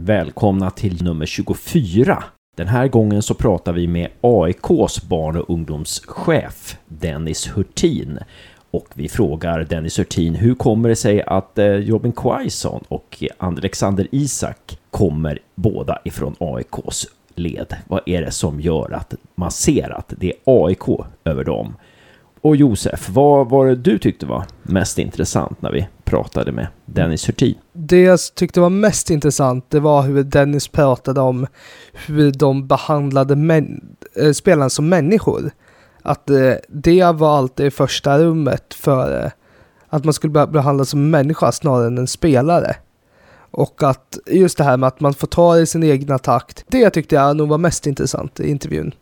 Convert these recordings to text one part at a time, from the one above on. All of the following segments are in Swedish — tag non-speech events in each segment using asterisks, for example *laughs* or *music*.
Välkomna till nummer 24. Den här gången så pratar vi med AIKs barn och ungdomschef Dennis Hurtin. Och vi frågar Dennis Hurtin hur kommer det sig att eh, Robin Quaison och Alexander Isak kommer båda ifrån AIKs led? Vad är det som gör att man ser att det är AIK över dem? Och Josef, vad var det du tyckte var mest intressant när vi pratade med Dennis Hurtin? Det jag tyckte var mest intressant, det var hur Dennis pratade om hur de behandlade äh, eh, spelarna som människor. Att äh, det var alltid i första rummet för äh, att man skulle behandlas som människa snarare än en spelare. Och att just det här med att man får ta det i sin egna takt, det tyckte jag nog var mest intressant i intervjun.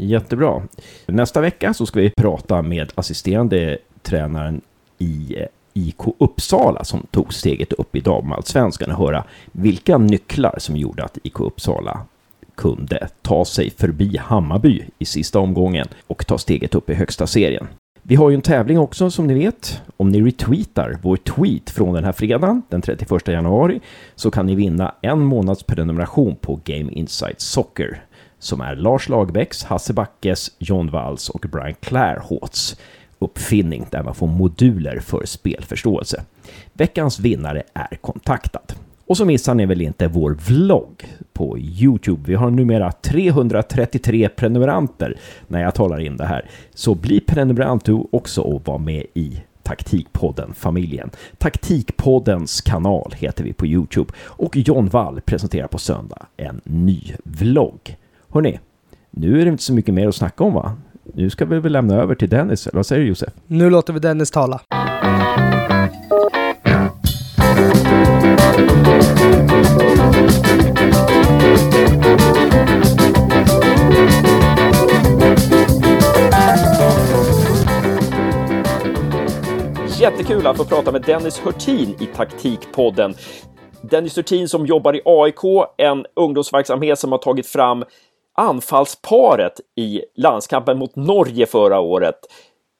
Jättebra. Nästa vecka så ska vi prata med assisterande tränaren i eh, IK Uppsala som tog steget upp i damallsvenskan och höra vilka nycklar som gjorde att IK Uppsala kunde ta sig förbi Hammarby i sista omgången och ta steget upp i högsta serien. Vi har ju en tävling också som ni vet. Om ni retweetar vår tweet från den här fredagen, den 31 januari, så kan ni vinna en månads prenumeration på Game Insight Soccer som är Lars Lagerbäcks, Hasse Backes, John Walls och Brian Clairhauts uppfinning där man får moduler för spelförståelse. Veckans vinnare är kontaktad. Och så missar ni väl inte vår vlogg på Youtube. Vi har numera 333 prenumeranter när jag talar in det här. Så bli prenumerant du också och var med i Taktikpodden-familjen. Taktikpoddens kanal heter vi på Youtube och John Wall presenterar på söndag en ny vlogg. Hörni, nu är det inte så mycket mer att snacka om va? Nu ska vi väl lämna över till Dennis, eller vad säger du Josef? Nu låter vi Dennis tala. Jättekul att få prata med Dennis Hurtin i Taktikpodden. Dennis Hurtin som jobbar i AIK, en ungdomsverksamhet som har tagit fram anfallsparet i landskampen mot Norge förra året.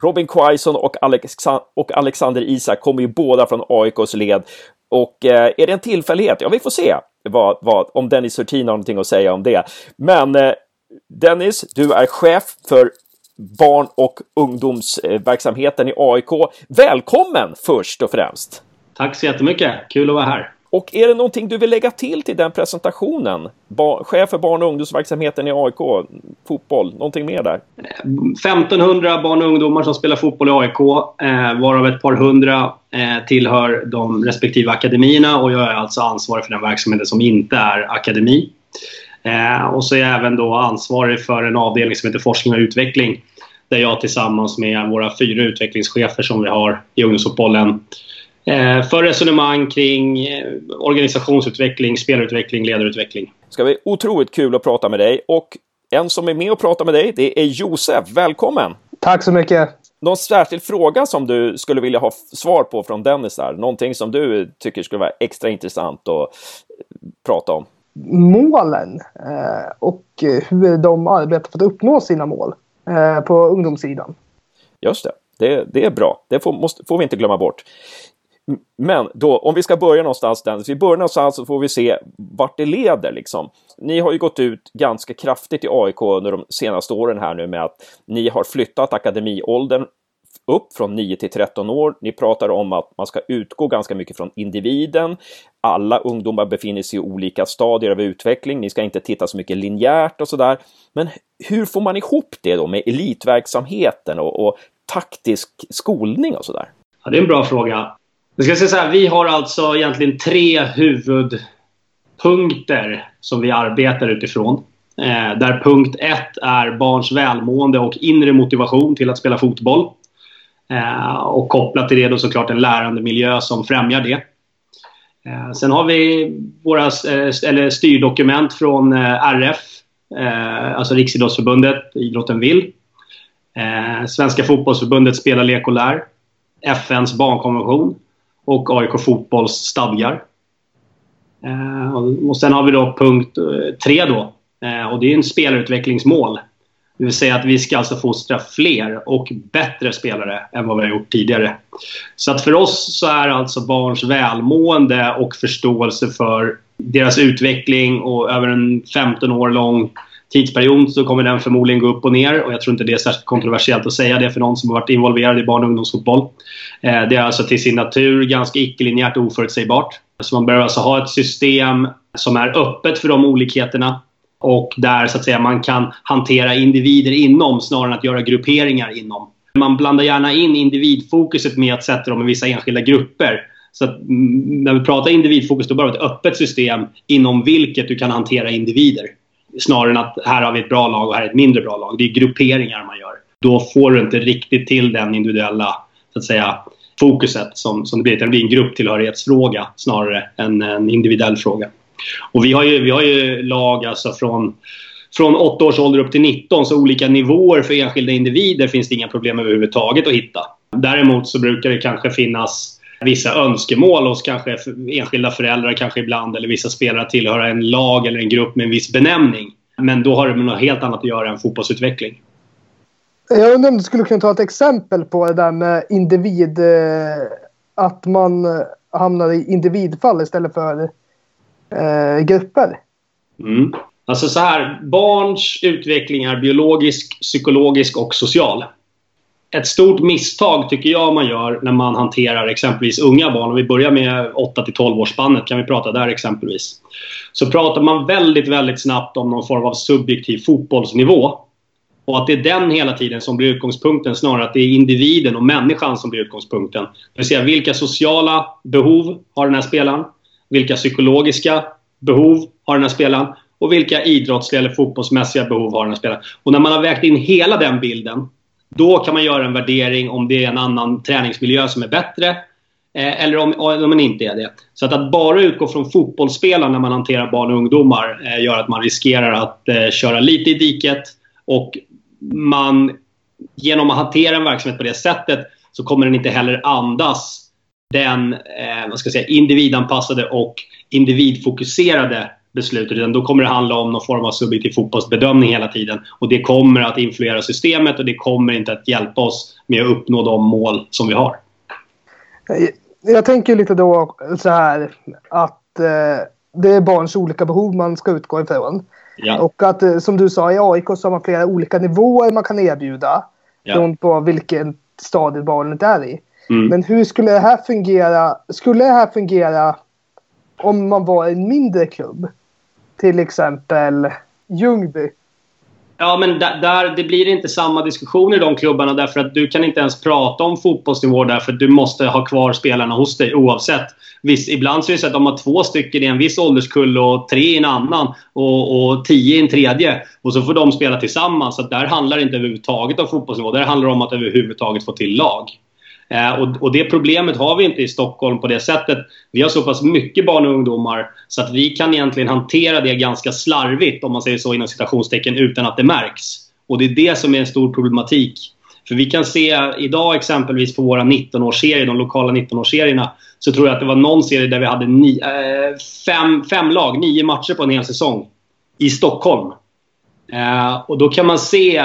Robin Quaison och, Alexa och Alexander Isak kommer ju båda från AIKs led. Och eh, är det en tillfällighet? Ja, vi får se vad, vad, om Dennis Hurtin har någonting att säga om det. Men eh, Dennis, du är chef för barn och ungdomsverksamheten i AIK. Välkommen först och främst! Tack så jättemycket! Kul att vara här! Och är det någonting du vill lägga till till den presentationen? Ba chef för barn och ungdomsverksamheten i AIK, fotboll, någonting mer där? 1500 barn och ungdomar som spelar fotboll i AIK, eh, varav ett par hundra eh, tillhör de respektive akademierna och jag är alltså ansvarig för den verksamheten som inte är akademi. Eh, och så är jag även då ansvarig för en avdelning som heter forskning och utveckling där jag tillsammans med våra fyra utvecklingschefer som vi har i ungdomsfotbollen för resonemang kring eh, organisationsutveckling, spelarutveckling, ledarutveckling. Det ska bli otroligt kul att prata med dig och en som är med och pratar med dig, det är Josef. Välkommen! Tack så mycket! Någon särskild fråga som du skulle vilja ha svar på från Dennis där? Någonting som du tycker skulle vara extra intressant att prata om? Målen eh, och hur de arbetar för att uppnå sina mål på ungdomssidan. Just det. Det, det är bra. Det får, måste, får vi inte glömma bort. Men då, om vi ska börja någonstans, Dennis, vi börjar någonstans så får vi se vart det leder liksom. Ni har ju gått ut ganska kraftigt i AIK under de senaste åren här nu med att ni har flyttat akademiåldern upp från 9 till 13 år. Ni pratar om att man ska utgå ganska mycket från individen. Alla ungdomar befinner sig i olika stadier av utveckling. Ni ska inte titta så mycket linjärt och sådär. Men hur får man ihop det då med elitverksamheten och, och taktisk skolning och sådär? Ja, det är en bra fråga. Jag ska säga så här, vi har alltså egentligen tre huvudpunkter som vi arbetar utifrån. Eh, där punkt ett är barns välmående och inre motivation till att spela fotboll. Eh, och kopplat till det då såklart en lärande miljö som främjar det. Eh, sen har vi våra eh, eller styrdokument från eh, RF, eh, alltså Riksidrottsförbundet, Idrotten vill. Eh, Svenska fotbollsförbundet Spela, lek och lär. FNs barnkonvention och AIK Fotbolls stadgar. Eh, och sen har vi då punkt eh, tre då. Eh, och det är en spelarutvecklingsmål. Det vill säga att vi ska alltså fostra fler och bättre spelare än vad vi har gjort tidigare. Så att för oss så är alltså barns välmående och förståelse för deras utveckling och över en 15 år lång tidsperiod så kommer den förmodligen gå upp och ner och jag tror inte det är särskilt kontroversiellt att säga det för någon som har varit involverad i barn och ungdomsfotboll. Eh, det är alltså till sin natur ganska icke-linjärt och oförutsägbart. Så man behöver alltså ha ett system som är öppet för de olikheterna och där så att säga man kan hantera individer inom snarare än att göra grupperingar inom. Man blandar gärna in individfokuset med att sätta dem i vissa enskilda grupper. Så att, mm, när vi pratar individfokus då behöver vi ett öppet system inom vilket du kan hantera individer. Snarare än att här har vi ett bra lag och här är ett mindre bra lag. Det är grupperingar man gör. Då får du inte riktigt till den individuella så att säga, fokuset som, som det blir. Det blir en grupptillhörighetsfråga snarare än en individuell fråga. Och vi har ju, vi har ju lag alltså från, från 8 års ålder upp till 19 så olika nivåer för enskilda individer finns det inga problem överhuvudtaget att hitta. Däremot så brukar det kanske finnas vissa önskemål hos kanske enskilda föräldrar kanske ibland eller vissa spelare tillhöra en lag eller en grupp med en viss benämning. Men då har det med något helt annat att göra än fotbollsutveckling. Jag undrar om du skulle kunna ta ett exempel på det där med individ... Eh, att man hamnar i individfall istället för eh, grupper. Mm. Alltså så här, barns utveckling är biologisk, psykologisk och social. Ett stort misstag tycker jag man gör när man hanterar exempelvis unga barn. Om vi börjar med 8 till 12 årsspannet kan vi prata där exempelvis. Så pratar man väldigt, väldigt snabbt om någon form av subjektiv fotbollsnivå. Och att det är den hela tiden som blir utgångspunkten snarare att det är individen och människan som blir utgångspunkten. Det vill säga vilka sociala behov har den här spelaren? Vilka psykologiska behov har den här spelaren? Och vilka idrottsliga eller fotbollsmässiga behov har den här spelaren? Och när man har vägt in hela den bilden då kan man göra en värdering om det är en annan träningsmiljö som är bättre eh, eller om, om man inte är det. Så att, att bara utgå från fotbollsspelaren när man hanterar barn och ungdomar eh, gör att man riskerar att eh, köra lite i diket och man genom att hantera en verksamhet på det sättet så kommer den inte heller andas den eh, vad ska jag säga, individanpassade och individfokuserade beslutet. Utan då kommer det handla om någon form av subjektiv fotbollsbedömning hela tiden. Och det kommer att influera systemet och det kommer inte att hjälpa oss med att uppnå de mål som vi har. Jag tänker lite då så här att eh, det är barns olika behov man ska utgå ifrån. Ja. Och att eh, som du sa i AIK så har man flera olika nivåer man kan erbjuda. Ja. Beroende på vilken stadie barnet är i. Mm. Men hur skulle det här fungera? Skulle det här fungera om man var en mindre klubb? Till exempel Ljungby. Ja, men där, där, det blir inte samma diskussion i de klubbarna därför att du kan inte ens prata om fotbollsnivå därför att du måste ha kvar spelarna hos dig oavsett. Visst, ibland så är det så att de har två stycken i en viss ålderskull och tre i en annan och, och tio i en tredje. Och så får de spela tillsammans. Så där handlar det inte överhuvudtaget om fotbollsnivå. Där handlar det om att överhuvudtaget få till lag. Eh, och, och, det problemet har vi inte i Stockholm på det sättet. Vi har så pass mycket barn och ungdomar så att vi kan egentligen hantera det ganska slarvigt, om man säger så inom citationstecken, utan att det märks. Och det är det som är en stor problematik. För vi kan se idag exempelvis på våra 19-årsserier, de lokala 19-årsserierna, så tror jag att det var någon serie där vi hade ni, äh, fem, fem lag, nio matcher på en hel säsong i Stockholm. Uh, och då kan man se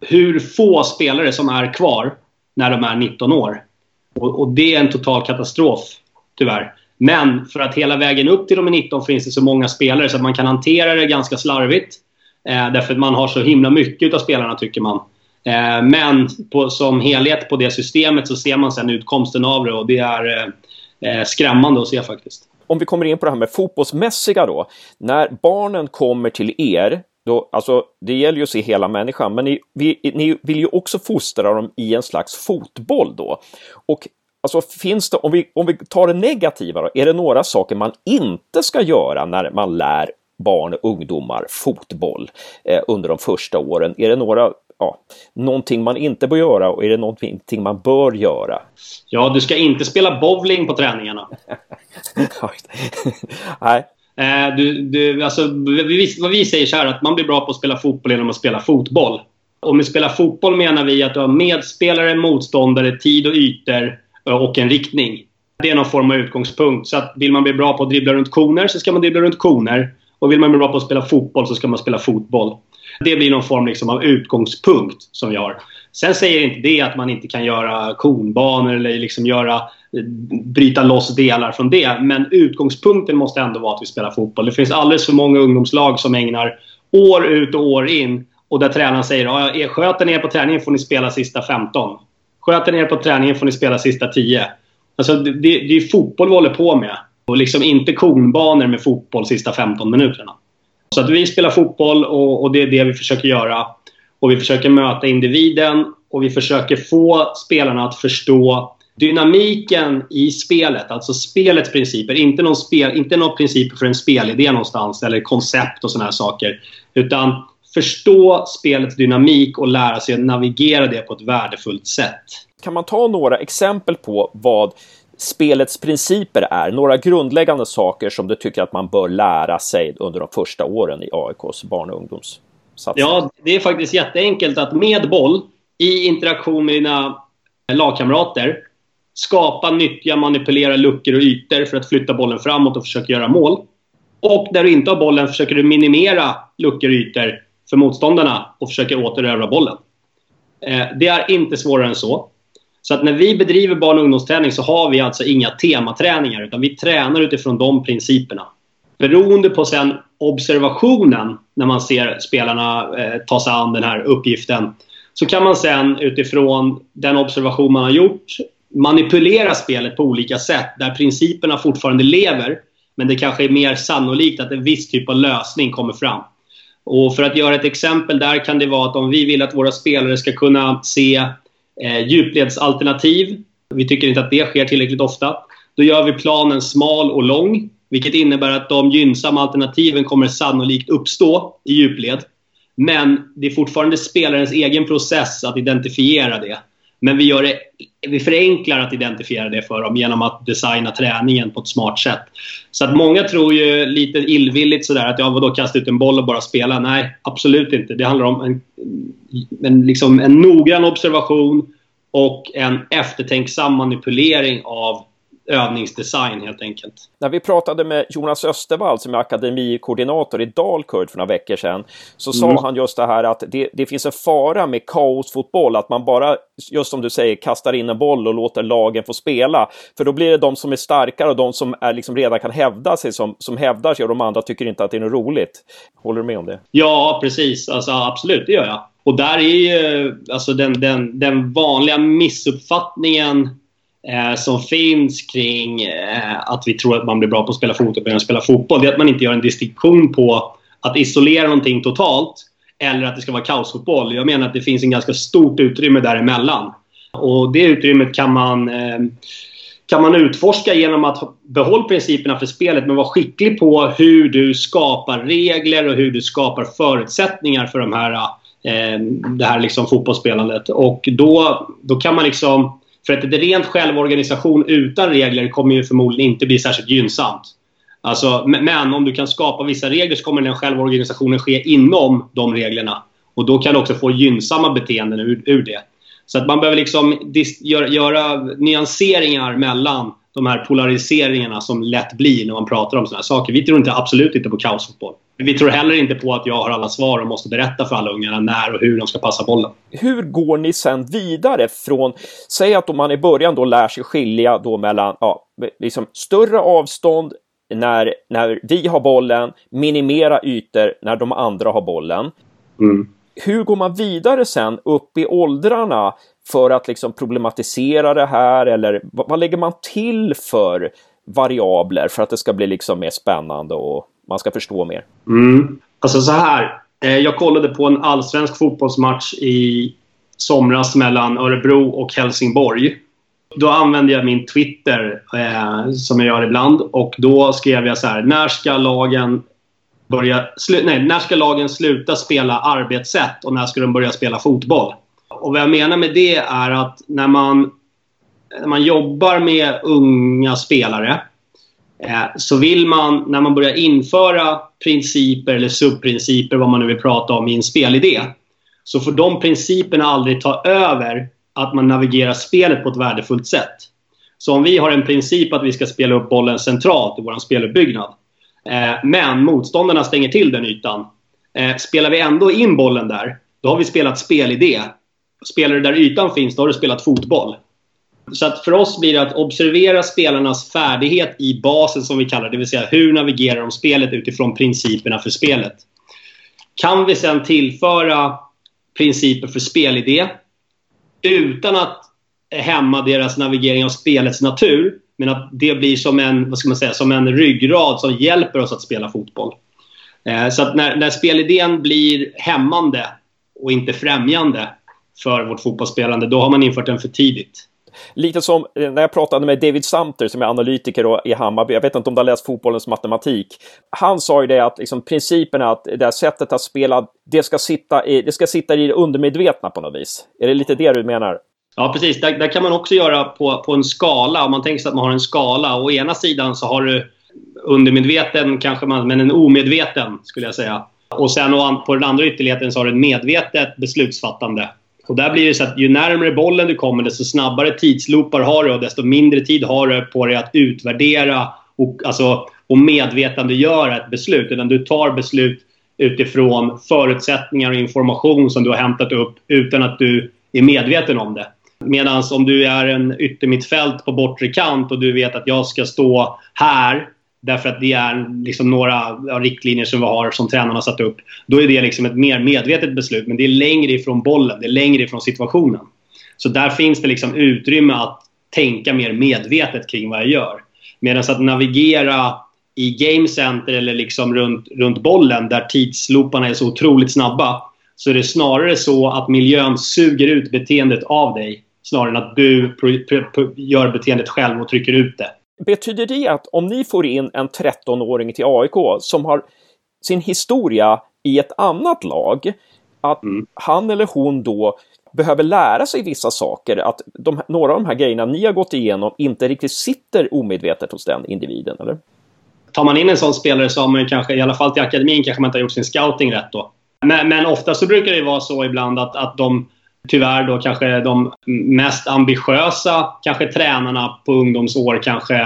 hur få spelare som är kvar när de är 19 år. Och, och, det är en total katastrof, tyvärr. Men för att hela vägen upp till de är 19 finns det så många spelare så att man kan hantera det ganska slarvigt. Eh, därför att man har så himla mycket av spelarna, tycker man. Eh, men på, som helhet på det systemet så ser man sen utkomsten av det och det är eh, eh skrämmande att se faktiskt. Om vi kommer in på det här med fotbollsmässiga då. När barnen kommer till er då, alltså, det gäller ju att se hela människan, men ni, vi, ni vill ju också fostra dem i en slags fotboll då. Och alltså, finns det, om vi, om vi tar det negativa då, är det några saker man inte ska göra när man lär barn och ungdomar fotboll eh, under de första åren? Är det några ja, någonting man inte bör göra och är det någonting man bör göra? Ja, du ska inte spela bowling på träningarna. *laughs* Nej. Eh, du, du, alltså, vi, vad vi säger så här att man blir bra på att spela fotboll genom att spela fotboll. Och med spela fotboll menar vi att du har medspelare, motståndare, tid och ytor eh, och en riktning. Det är någon form av utgångspunkt. Så att vill man bli bra på att dribbla runt koner så ska man dribbla runt koner. Och vill man bli bra på att spela fotboll så ska man spela fotboll. Det blir någon form liksom av utgångspunkt som vi har. Sen säger inte det att man inte kan göra konbanor eller liksom göra, bryta loss delar från det. Men utgångspunkten måste ändå vara att vi spelar fotboll. Det finns alldeles för många ungdomslag som ägnar år ut och år in och där tränaren säger ja, sköter ni er på träningen får ni spela sista 15. Sköter ni er på träningen får ni spela sista 10. Alltså, det, det är fotboll vi håller på med. Och liksom inte konbanor med fotboll sista 15 minuterna. Så att vi spelar fotboll och, och, det är det vi försöker göra. Och vi försöker möta individen och vi försöker få spelarna att förstå dynamiken i spelet, alltså spelets principer. Inte någon, spel, inte någon principer för en spelidé någonstans eller koncept och sådana här saker. Utan förstå spelets dynamik och lära sig att navigera det på ett värdefullt sätt. Kan man ta några exempel på vad spelets principer är? Några grundläggande saker som du tycker att man bör lära sig under de första åren i AIKs barn och ungdomssatsning? Ja, det är faktiskt jätteenkelt att med boll, i interaktion med dina lagkamrater, skapa, nyttja, manipulera luckor och ytor för att flytta bollen framåt och försöka göra mål. Och där du inte har bollen försöker du minimera luckor och ytor för motståndarna och försöker återerövra bollen. Eh, det är inte svårare än så. Så att när vi bedriver barn och ungdomsträning så har vi alltså inga tematräningar utan vi tränar utifrån de principerna. Beroende på sen observationen när man ser spelarna eh, ta sig an den här uppgiften så kan man sen utifrån den observation man har gjort manipulera spelet på olika sätt där principerna fortfarande lever men det kanske är mer sannolikt att en viss typ av lösning kommer fram. Och för att göra ett exempel där kan det vara att om vi vill att våra spelare ska kunna se eh, djupledsalternativ, vi tycker inte att det sker tillräckligt ofta, då gör vi planen smal och lång, vilket innebär att de gynnsamma alternativen kommer sannolikt uppstå i djupled. Men det är fortfarande spelarens egen process att identifiera det. Men vi, gör det, vi förenklar att identifiera det för dem genom att designa träningen på ett smart sätt. Så att många tror ju lite illvilligt sådär att ja, vadå kasta ut en boll och bara spela? Nej, absolut inte. Det handlar om en, en, liksom en noggrann observation och en eftertänksam manipulering av övningsdesign helt enkelt. När vi pratade med Jonas Östervall som är akademikoordinator i Dalkurd för några veckor sedan så sa mm. han just det här att det, det, finns en fara med kaosfotboll, att man bara, just som du säger, kastar in en boll och låter lagen få spela. För då blir det de som är starkare och de som är liksom redan kan hävda sig som, som hävdar sig och de andra tycker inte att det är något roligt. Håller du med om det? Ja, precis. Alltså, absolut, det gör jag. Och där är ju alltså, den, den, den vanliga missuppfattningen eh, som finns kring eh, att vi tror att man blir bra på att spela fotboll och spela fotboll. Det är att man inte gör en distinktion på att isolera någonting totalt eller att det ska vara kaosfotboll. Jag menar att det finns en ganska stort utrymme däremellan. Och det utrymmet kan man, eh, kan man utforska genom att behålla principerna för spelet men vara skicklig på hur du skapar regler och hur du skapar förutsättningar för de här, eh, det här liksom fotbollsspelandet. Och då, då kan man liksom för att ett rent självorganisation utan regler kommer ju förmodligen inte bli särskilt gynnsamt. Alltså, men om du kan skapa vissa regler så kommer den självorganisationen ske inom de reglerna. Och då kan du också få gynnsamma beteenden ur, ur det. Så att man behöver liksom göra, göra nyanseringar mellan de här polariseringarna som lätt blir när man pratar om sådana här saker. Vi tror inte, absolut inte på kaosfotboll. Vi tror heller inte på att jag har alla svar och måste berätta för alla ungarna när och hur de ska passa bollen. Hur går ni sen vidare från, säg att man i början då lär sig skilja då mellan ja, liksom större avstånd när, när vi har bollen, minimera ytor när de andra har bollen. Mm. Hur går man vidare sen upp i åldrarna för att liksom problematisera det här eller vad lägger man till för variabler för att det ska bli liksom mer spännande och man ska förstå mer? Mm. Alltså så här. Eh, jag kollade på en allsvensk fotbollsmatch i somras mellan Örebro och Helsingborg. Då använde jag min Twitter, eh, som jag gör ibland. Och då skrev jag så här. När ska lagen börja... nej, när ska lagen sluta spela arbetssätt och när ska de börja spela fotboll? Och vad jag menar med det är att när man, när man jobbar med unga spelare eh, så vill man, när man börjar införa principer eller subprinciper, vad man nu vill prata om, i en spelidé, så får de principerna aldrig ta över att man navigerar spelet på ett värdefullt sätt. Så om vi har en princip att vi ska spela upp bollen centralt i vår speluppbyggnad, eh, men motståndarna stänger till den ytan, Eh, spelar vi ändå in bollen där, då har vi spelat spelidé. Spelar du där ytan finns, då har du spelat fotboll. Så att för oss blir det att observera spelarnas färdighet i basen som vi kallar det. Det vill säga hur navigerar de spelet utifrån principerna för spelet. Kan vi sen tillföra principer för spelidé utan att hämma deras navigering av spelets natur. Men att det blir som en, vad ska man säga, som en ryggrad som hjälper oss att spela fotboll. Eh, så att när, när spelidén blir hämmande och inte främjande för vårt fotbollsspelande, då har man infört den för tidigt. Lite som eh, när jag pratade med David Sumter som är analytiker i Hammarby. Jag vet inte om du har läst fotbollens matematik. Han sa ju det att liksom, principen är att det här sättet att spela, det ska, sitta i, det ska sitta i det undermedvetna på något vis. Är det lite det du menar? Ja, precis. Där, där kan man också göra på, på en skala. Om man tänker sig att man har en skala. Å ena sidan så har du undermedveten, kanske man, men en omedveten skulle jag säga. Och sen på den andra ytterligheten så har du ett medvetet beslutsfattande. Och där blir det så att ju närmare bollen du kommer desto snabbare tidsloopar har du och desto mindre tid har du på dig att utvärdera och, alltså, och medvetandegöra ett beslut. Utan du tar beslut utifrån förutsättningar och information som du har hämtat upp utan att du är medveten om det. Medan om du är en yttermittfält på bortre kant och du vet att jag ska stå här därför att det är liksom några riktlinjer som vi har som tränarna satt upp. Då är det liksom ett mer medvetet beslut men det är längre ifrån bollen, det är längre ifrån situationen. Så där finns det liksom utrymme att tänka mer medvetet kring vad jag gör. Medan att navigera i game center eller liksom runt, runt bollen där tidslooparna är så otroligt snabba så är det snarare så att miljön suger ut beteendet av dig snarare än att du gör beteendet själv och trycker ut det. Betyder det att om ni får in en 13-åring till AIK som har sin historia i ett annat lag, att mm. han eller hon då behöver lära sig vissa saker, att de, några av de här grejerna ni har gått igenom inte riktigt sitter omedvetet hos den individen, eller? Tar man in en sån spelare så har man kanske, i alla fall till akademin, kanske man inte har gjort sin scouting rätt då. Men, men ofta så brukar det vara så ibland att, att de tyvärr då kanske de mest ambitiösa kanske tränarna på ungdomsår kanske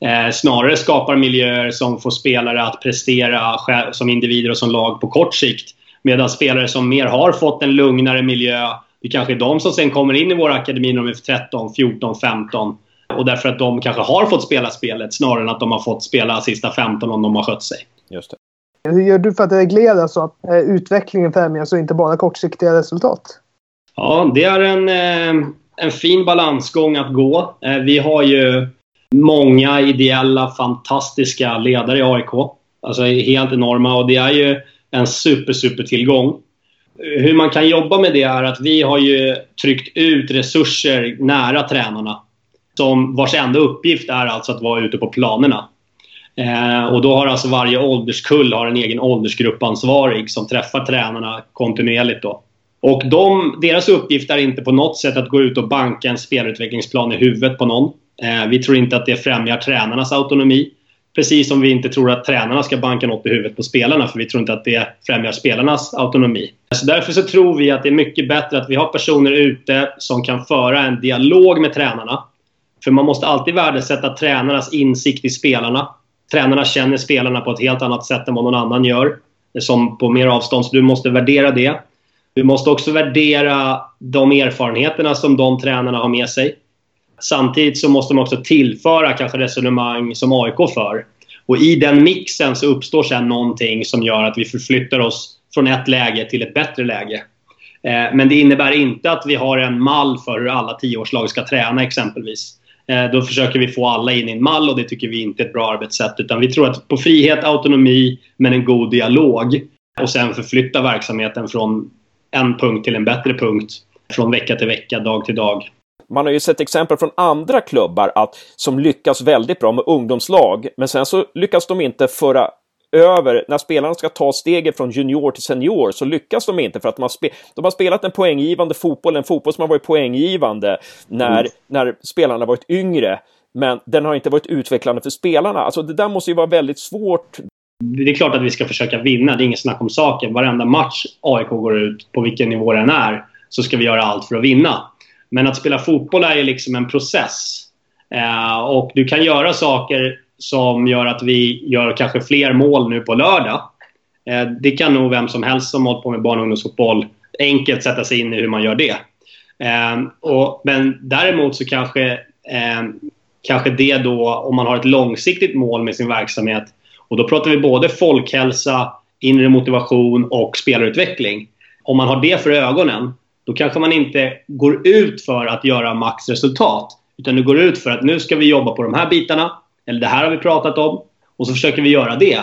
eh, snarare skapar miljöer som får spelare att prestera som individer och som lag på kort sikt. Medan spelare som mer har fått en lugnare miljö, det kanske är de som sen kommer in i våra akademier när de är 13, 14, 15. Och därför att de kanske har fått spela spelet snarare än att de har fått spela sista 15 om de har skött sig. Just det. Hur gör du för att reglera så att eh, utvecklingen främjas och inte bara kortsiktiga resultat? Ja, det är en, eh, en fin balansgång att gå. Eh, vi har ju många ideella, fantastiska ledare i AIK. Alltså helt enorma och det är ju en super, super tillgång. Hur man kan jobba med det är att vi har ju tryckt ut resurser nära tränarna. Som vars enda uppgift är alltså att vara ute på planerna. Eh, och då har alltså varje ålderskull har en egen åldersgruppansvarig som träffar tränarna kontinuerligt. Då. Och de, deras uppgift är inte på något sätt att gå ut och banka en spelutvecklingsplan i huvudet på någon. Eh, vi tror inte att det främjar tränarnas autonomi. Precis som vi inte tror att tränarna ska banka något i huvudet på spelarna för vi tror inte att det främjar spelarnas autonomi. Så därför så tror vi att det är mycket bättre att vi har personer ute som kan föra en dialog med tränarna. För man måste alltid värdesätta tränarnas insikt i spelarna. Tränarna känner spelarna på ett helt annat sätt än vad någon annan gör. Som på mer avstånd, så du måste värdera det. Du måste också värdera de erfarenheterna som de tränarna har med sig. Samtidigt så måste man också tillföra kanske resonemang som AIK för. Och i den mixen så uppstår sen någonting som gör att vi förflyttar oss från ett läge till ett bättre läge. Eh, men det innebär inte att vi har en mall för hur alla tioårslag ska träna exempelvis. Eh, då försöker vi få alla in i en mall och det tycker vi inte är ett bra arbetssätt. Utan vi tror att på frihet, autonomi men en god dialog och sen förflytta verksamheten från en punkt till en bättre punkt från vecka till vecka, dag till dag. Man har ju sett exempel från andra klubbar att, som lyckas väldigt bra med ungdomslag, men sen så lyckas de inte föra över, när spelarna ska ta steget från junior till senior så lyckas de inte för att de har, spe, de har spelat en poänggivande fotboll, en fotboll som har varit poänggivande när, mm. när spelarna varit yngre. Men den har inte varit utvecklande för spelarna. Alltså det där måste ju vara väldigt svårt. Det är klart att vi ska försöka vinna, det är inget snack om saken. Varenda match AIK går ut, på vilken nivå den är, så ska vi göra allt för att vinna. Men att spela fotboll är liksom en process. Eh, och du kan göra saker som gör att vi gör kanske fler mål nu på lördag. Eh, det kan nog vem som helst som hållit på med barn och ungdomsfotboll enkelt sätta sig in i hur man gör det. Eh, och, men däremot så kanske, eh, kanske det då, om man har ett långsiktigt mål med sin verksamhet, och då pratar vi både folkhälsa, inre motivation och spelarutveckling. Om man har det för ögonen, då kanske man inte går ut för att göra maxresultat. Utan du går ut för att nu ska vi jobba på de här bitarna, eller det här har vi pratat om, och så försöker vi göra det.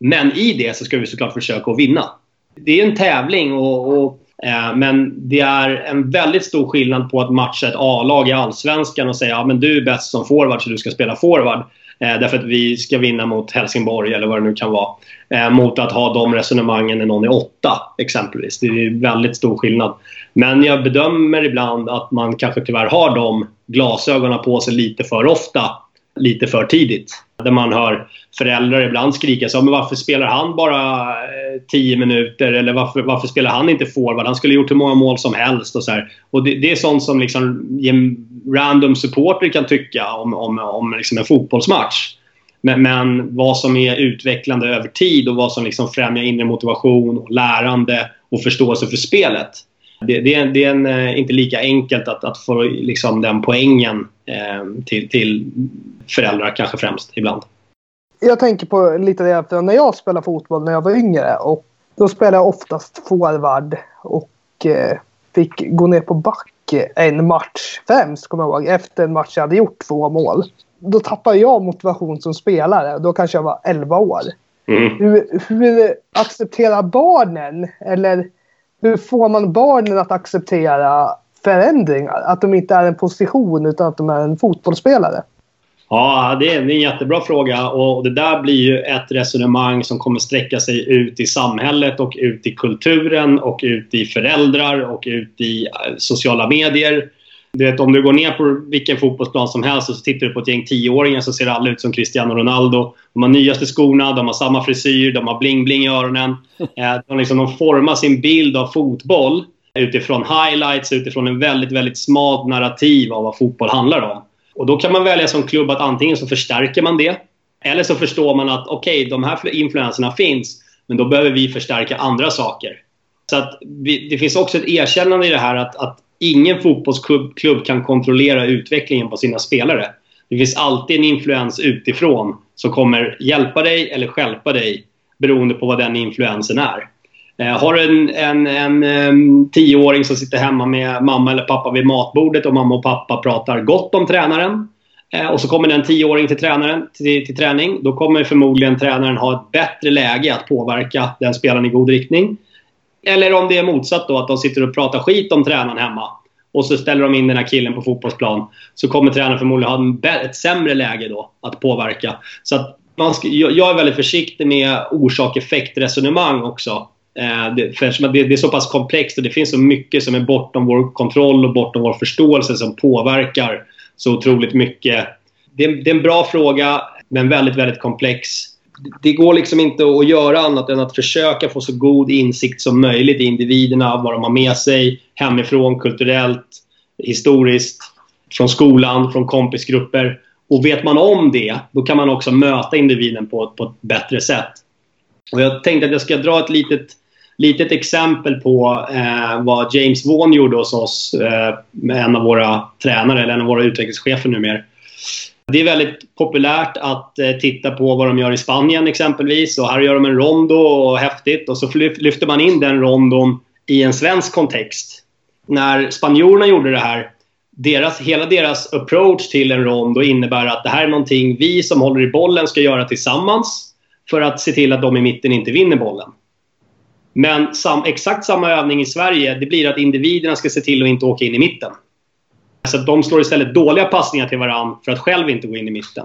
Men i det så ska vi såklart försöka att vinna. Det är en tävling och, och eh, men det är en väldigt stor skillnad på att matcha ett A-lag i Allsvenskan och säga ja, men du är bäst som forward så du ska spela forward. Eh, därför att vi ska vinna mot Helsingborg eller vad det nu kan vara. Eh, mot att ha de resonemangen när någon är åtta exempelvis. Det är väldigt stor skillnad. Men jag bedömer ibland att man kanske tyvärr har de glasögonen på sig lite för ofta lite för tidigt. Där man hör föräldrar ibland skrika så men varför spelar han bara eh, 10 minuter? Eller varför, varför spelar han inte forward? Han skulle gjort hur många mål som helst. Och så här. Och det, det, är sånt som liksom random supporter kan tycka om, om, om liksom en fotbollsmatch. Men, men, vad som är utvecklande över tid och vad som liksom främjar inre motivation, och lärande och förståelse för spelet det, det, är, det är en, eh, inte lika enkelt att, att få liksom, den poängen eh, till, till föräldrar kanske främst ibland. Jag tänker på lite det när jag spelade fotboll när jag var yngre. Och då spelade jag oftast forward och eh, fick gå ner på back en match främst, kommer jag ihåg, efter en match jag hade gjort två mål. Då tappade jag motivation som spelare. Då kanske jag var 11 år. Mm. Hur, hur accepterar barnen eller hur får man barnen att acceptera förändringar? Att de inte är en position utan att de är en fotbollsspelare? Ja, det är en jättebra fråga och det där blir ju ett resonemang som kommer sträcka sig ut i samhället och ut i kulturen och ut i föräldrar och ut i eh, sociala medier. Du vet, om du går ner på vilken fotbollsplan som helst och så tittar du på ett gäng tioåringar så ser alla ut som Cristiano Ronaldo. De har nyaste skorna, de har samma frisyr, de har bling-bling i öronen. *laughs* Eh, de, liksom, de formar sin bild av fotboll utifrån highlights, utifrån en väldigt, väldigt smalt narrativ av vad fotboll handlar om. Och då kan man välja som klubb att antingen så förstärker man det eller så förstår man att okej, okay, de här influenserna finns men då behöver vi förstärka andra saker. Så att vi, det finns också ett erkännande i det här att, att ingen fotbollsklubb kan kontrollera utvecklingen på sina spelare. Det finns alltid en influens utifrån som kommer hjälpa dig eller skälpa dig beroende på vad den influensen är. Eh, har du en, en, en, tioåring som sitter hemma med mamma eller pappa vid matbordet och mamma och pappa pratar gott om tränaren eh, och så kommer en tioåring till tränaren till, till träning. Då kommer förmodligen tränaren ha ett bättre läge att påverka den spelaren i god riktning. Eller om det är motsatt då, att de sitter och pratar skit om tränaren hemma. Och så ställer de in den här killen på fotbollsplan. Så kommer tränaren förmodligen ha ett sämre läge då att påverka. Så att man ska, jag är väldigt försiktig med orsak-effekt-resonemang också. Eh, det, för det, det är så pass komplext och det finns så mycket som är bortom vår kontroll och bortom vår förståelse som påverkar så otroligt mycket. Det, det är en bra fråga, men väldigt, väldigt komplex det går liksom inte att göra annat än att försöka få så god insikt som möjligt i individerna, vad de har med sig hemifrån, kulturellt, historiskt, från skolan, från kompisgrupper. Och vet man om det, då kan man också möta individen på, på ett bättre sätt. Och jag tänkte att jag ska dra ett litet, litet exempel på eh, vad James Vaughan gjorde hos oss, eh, en av våra tränare, eller en av våra utvecklingschefer numera. Det är väldigt populärt att eh, titta på vad de gör i Spanien exempelvis. Och här gör de en rondo och häftigt. Och så lyfter man in den rondon i en svensk kontext. När spanjorerna gjorde det här, deras, hela deras approach till en rondo innebär att det här är någonting vi som håller i bollen ska göra tillsammans för att se till att de i mitten inte vinner bollen. Men sam, exakt samma övning i Sverige, det blir att individerna ska se till att inte åka in i mitten. Så att de slår istället dåliga passningar till varandra för att själv inte gå in i mitten.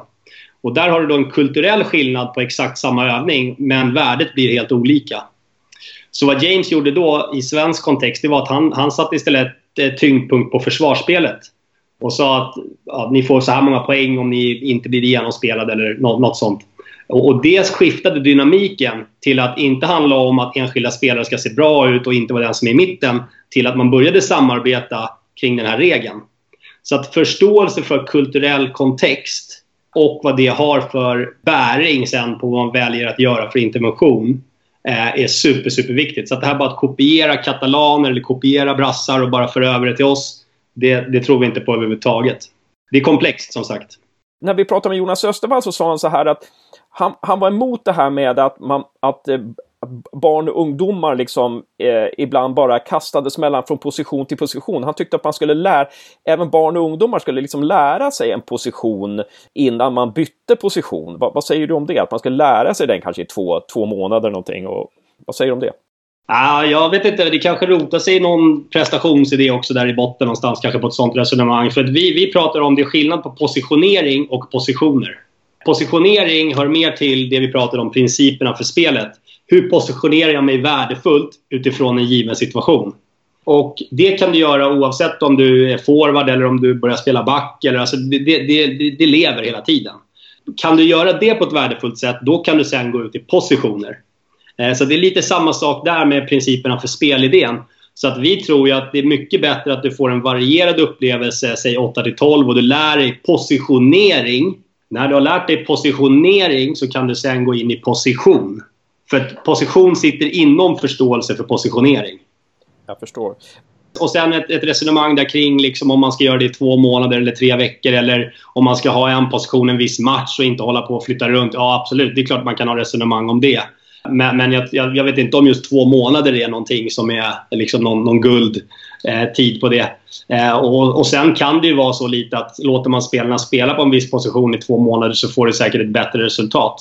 Och där har du då en kulturell skillnad på exakt samma övning, men värdet blir helt olika. Så vad James gjorde då i svensk kontext, det var att han, han satte istället eh, tyngdpunkt på försvarsspelet. Och sa att ja, ni får så här många poäng om ni inte blir genomspelade eller något, något sånt. Och, det skiftade dynamiken till att inte handla om att enskilda spelare ska se bra ut och inte vara den som är i mitten, till att man började samarbeta kring den här regeln. Så att förståelse för kulturell kontext och vad det har för bäring sen på vad man väljer att göra för intervention eh, är super, superviktigt. Så att det här bara att kopiera katalaner eller kopiera brassar och bara föra över det till oss, det, det tror vi inte på överhuvudtaget. Det är komplext som sagt. När vi pratade med Jonas Östervall så sa han så här att han, han var emot det här med att, man, att eh, barn och ungdomar liksom eh, ibland bara kastades mellan från position till position. Han tyckte att man skulle lära, även barn och ungdomar skulle liksom lära sig en position innan man bytte position. Va, vad säger du om det? Att man ska lära sig den kanske i två, två månader någonting. Och, vad säger du om det? Ah, jag vet inte, det kanske rotar sig i någon prestationsidé också där i botten någonstans, kanske på ett sånt resonemang. För att vi, vi pratar om det är skillnad på positionering och positioner. Positionering hör mer till det vi pratade om, principerna för spelet. Hur positionerar jag mig värdefullt utifrån en given situation? Och det kan du göra oavsett om du är forward eller om du börjar spela back. Eller, alltså det, det, det, det lever hela tiden. Kan du göra det på ett värdefullt sätt, då kan du sen gå ut i positioner. Eh, så det är lite samma sak där med principerna för spelidén. Så att vi tror ju att det är mycket bättre att du får en varierad upplevelse, säg 8 12 och du lär dig positionering. När du har lärt dig positionering så kan du sen gå in i position. För att position sitter inom förståelse för positionering. Jag förstår. Och sen ett, ett resonemang där kring liksom om man ska göra det i två månader eller tre veckor eller om man ska ha en position en viss match och inte hålla på och flytta runt. Ja, absolut. Det är klart man kan ha resonemang om det. Men, men jag, jag, vet inte om just två månader är någonting som är liksom någon, någon guldtid eh, på det. Eh, och, och sen kan det ju vara så lite att låter man spelarna spela på en viss position i två månader så får du säkert ett bättre resultat.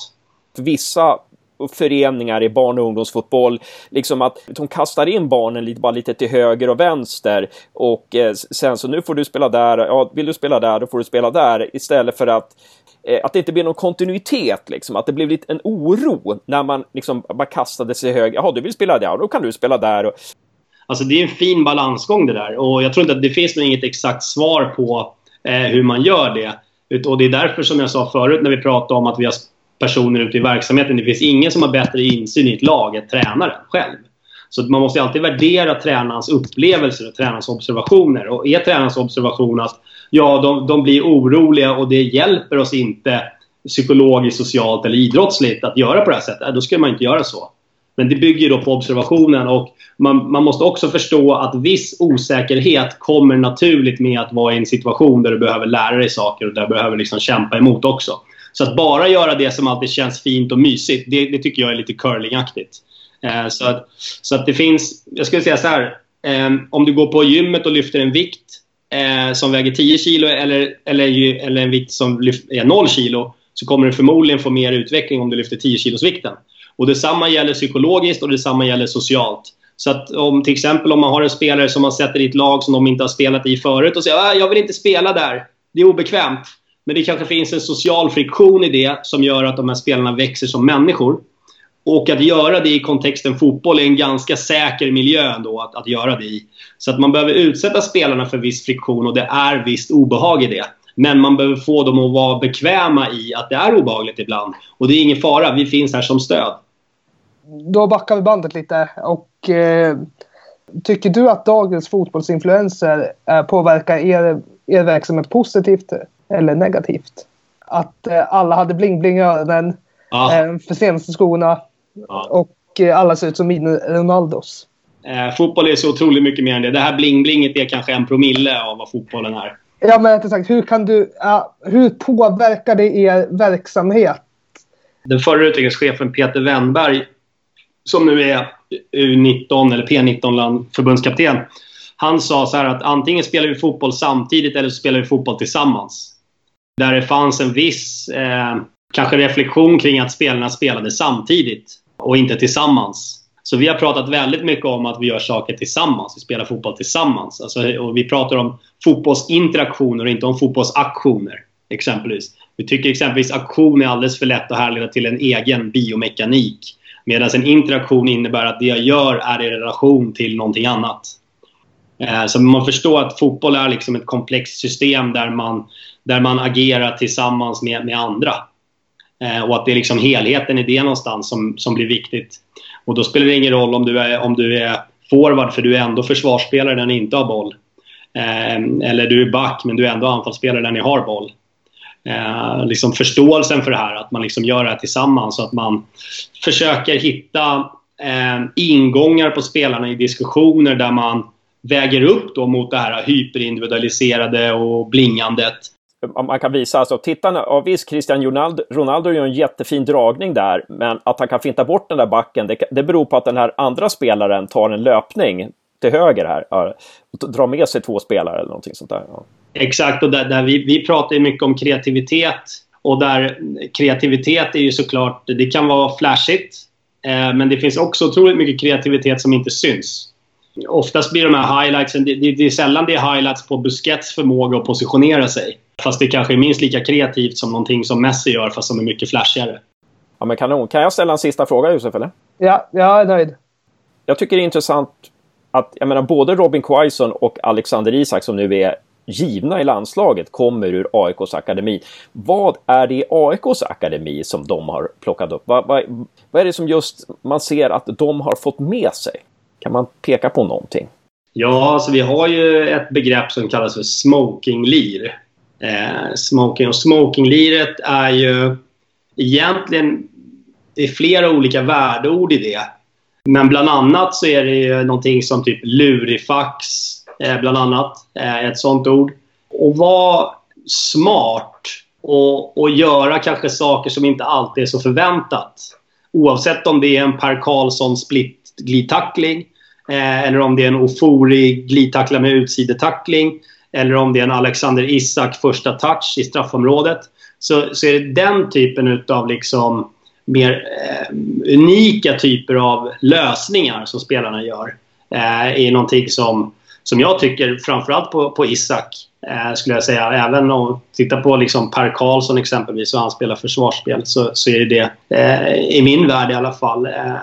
Vissa föreningar i barn och ungdomsfotboll. Liksom att de kastar in barnen lite, bara lite till höger och vänster och eh, sen så nu får du spela där, ja vill du spela där då får du spela där istället för att eh, att det inte blir någon kontinuitet, liksom. att det blir lite en oro när man liksom bara kastade sig höger. Jaha, du vill spela där, då kan du spela där. Och... Alltså det är en fin balansgång det där och jag tror inte att det finns något exakt svar på eh, hur man gör det. Och det är därför som jag sa förut när vi pratade om att vi har personer ute i verksamheten. Det finns ingen som har bättre insyn i ett lag än tränaren själv. Så man måste alltid värdera tränarens upplevelser och tränarens observationer. Och är tränarens observation att ja, de, de blir oroliga och det hjälper oss inte psykologiskt, socialt eller idrottsligt att göra på det här sättet, då ska man inte göra så. Men det bygger då på observationen och man, man, måste också förstå att viss osäkerhet kommer naturligt med att vara i en situation där du behöver lära dig saker och där du behöver liksom kämpa emot också. Så att bara göra det som alltid känns fint och mysigt, det, det tycker jag är lite curlingaktigt. Eh, så, att, så att det finns, jag skulle säga så här. Eh, om du går på gymmet och lyfter en vikt eh, som väger 10 kilo eller, eller, eller en vikt som lyft, är 0 kilo så kommer du förmodligen få mer utveckling om du lyfter 10 kilos vikten. Och detsamma gäller psykologiskt och detsamma gäller socialt. Så att om till exempel om man har en spelare som man sätter i ett lag som de inte har spelat i förut och säger att jag vill inte spela där, det är obekvämt. Men det kanske finns en social friktion i det som gör att de här spelarna växer som människor. Och att göra det i kontexten fotboll är en ganska säker miljö ändå att, att göra det i. Så att man behöver utsätta spelarna för viss friktion och det är visst obehag i det. Men man behöver få dem att vara bekväma i att det är obehagligt ibland. Och det är ingen fara, vi finns här som stöd. Då backar vi bandet lite. Och eh, Tycker du att dagens fotbollsinfluenser eh, påverkar er, er verksamhet positivt eller negativt? Att eh, alla hade bling-bling i öronen, ja. eh, för senaste skorna ja. och eh, alla ser ut som Ronaldos. Eh, fotboll är så otroligt mycket mer än det. Det här bling-blinget är kanske en promille av vad fotbollen är. Ja, men rättare sagt, hur, kan du, hur påverkar det er verksamhet? Den förra utvecklingschefen Peter Wennberg, som nu är U19 eller P19 förbundskapten. Han sa så här att antingen spelar vi fotboll samtidigt eller så spelar vi fotboll tillsammans. Där det fanns en viss eh, kanske reflektion kring att spelarna spelade samtidigt och inte tillsammans. Så vi har pratat väldigt mycket om att vi gör saker tillsammans. Vi spelar fotboll tillsammans. Alltså, och vi pratar om fotbollsinteraktioner och inte om fotbollsaktioner. Exempelvis. Vi tycker exempelvis aktion är alldeles för lätt att härleda till en egen biomekanik. Medan en interaktion innebär att det jag gör är i relation till någonting annat. Eh, så man förstår att fotboll är liksom ett komplext system där man, där man agerar tillsammans med, med andra. Eh, och att det är liksom helheten i det någonstans som, som blir viktigt. Och då spelar det ingen roll om du är, om du är forward för du är ändå försvarsspelare när ni inte har boll. Eh, eller du är back men du är ändå anfallsspelare när ni har boll. Eh, liksom förståelsen för det här, att man liksom gör det här tillsammans och att man försöker hitta eh, ingångar på spelarna i diskussioner där man väger upp då mot det här hyperindividualiserade och blingandet. Man kan visa, alltså titta nu, ja, visst Cristian Ronaldo, Ronaldo gör en jättefin dragning där, men att han kan finta bort den där backen, det, det beror på att den här andra spelaren tar en löpning till höger här, ja, och drar med sig två spelare eller någonting sånt där. Ja. Exakt, och där, där vi, vi pratar ju mycket om kreativitet och där kreativitet är ju såklart, det kan vara flashigt, eh, men det finns också otroligt mycket kreativitet som inte syns. Oftast blir de här highlightsen, det, det, det är sällan det är highlights på Busquets förmåga att positionera sig. Fast det kanske är minst lika kreativt som någonting som Messi gör, fast som är mycket flashigare. Ja, men kanon. Kan jag ställa en sista fråga, Josef? Eller? Ja, jag är nöjd. Jag tycker det är intressant att jag menar, både Robin Quaison och Alexander Isak som nu är givna i landslaget kommer ur AIKs akademi. Vad är det i AIKs akademi som de har plockat upp? Vad, vad, vad är det som just man ser att de har fått med sig? Kan man peka på någonting? Ja, alltså vi har ju ett begrepp som kallas för smokinglir. Eh, smoking och smokingliret är ju egentligen det är flera olika värdeord i det. Men bland annat så är det ju någonting som typ lurifax, Eh, bland annat, är ett sånt ord. Och vara smart och, och göra kanske saker som inte alltid är så förväntat. Oavsett om det är en Per Karlsson split glidtackling eh, eller om det är en Ofori glidtackla med utsidetackling eller om det är en Alexander Isak första touch i straffområdet. Så, så är det den typen av liksom mer eh, unika typer av lösningar som spelarna gör. Eh, är någonting som, som jag tycker framförallt på, på Isak eh, skulle jag säga. Även om titta på liksom Per Karlsson exempelvis och han spelar försvarsspel så, så är det eh, i min värld i alla fall eh,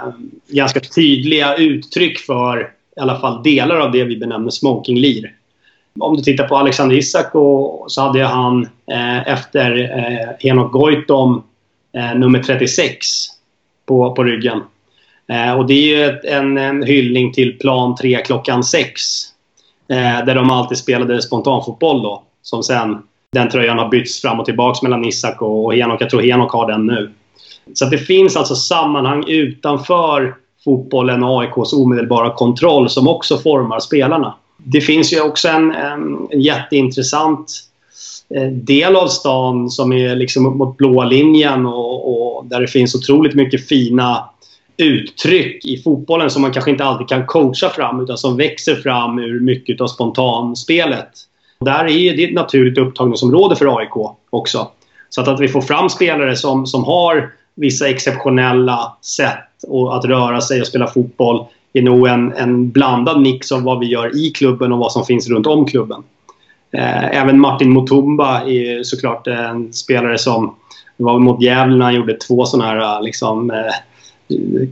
ganska tydliga uttryck för i alla fall delar av det vi benämner smokinglir. Om du tittar på Alexander Isak och, så hade han eh, efter eh, Henok Goitom eh, nummer 36 på, på ryggen. Eh, och det är ju ett, en, en hyllning till plan 3 klockan 6. Eh, där de alltid spelade spontanfotboll då. Som sen, den tröjan har bytts fram och tillbaka mellan Isak och, och Henok. Jag tror Henok har den nu. Så det finns alltså sammanhang utanför fotbollen och AIKs omedelbara kontroll som också formar spelarna. Det finns ju också en, en, en jätteintressant eh, del av stan som är liksom mot blåa linjen och, och, där det finns otroligt mycket fina uttryck i fotbollen som man kanske inte alltid kan coacha fram utan som växer fram ur mycket av spontanspelet. Där är det ett naturligt upptagningsområde för AIK också. Så att, att vi får fram spelare som, som har vissa exceptionella sätt att röra sig och spela fotboll är nog en, en blandad mix av vad vi gör i klubben och vad som finns runt om klubben. Eh, även Martin Mutumba är såklart en spelare som var mot Gävle när han gjorde två sådana här liksom, eh,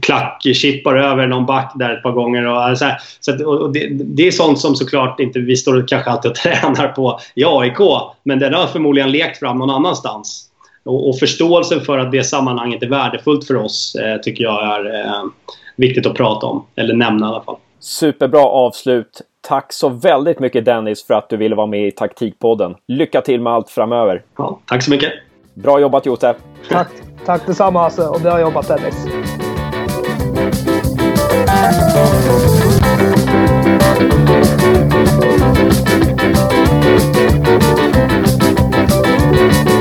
klackchippar över någon back där ett par gånger. Och, så, här, så att, och det, det, är sånt som såklart inte vi står och kanske alltid och *laughs* tränar på i AIK. Men den har förmodligen lekt fram någon annanstans. Och, och förståelsen för att det sammanhanget är värdefullt för oss eh, tycker jag är eh, viktigt att prata om. Eller nämna i alla fall. Superbra avslut. Tack så väldigt mycket Dennis för att du ville vara med i Taktikpodden. Lycka till med allt framöver. Ja, tack så mycket. Bra jobbat Josef. Tack, tack detsamma Hasse och bra jobbat Dennis. Thank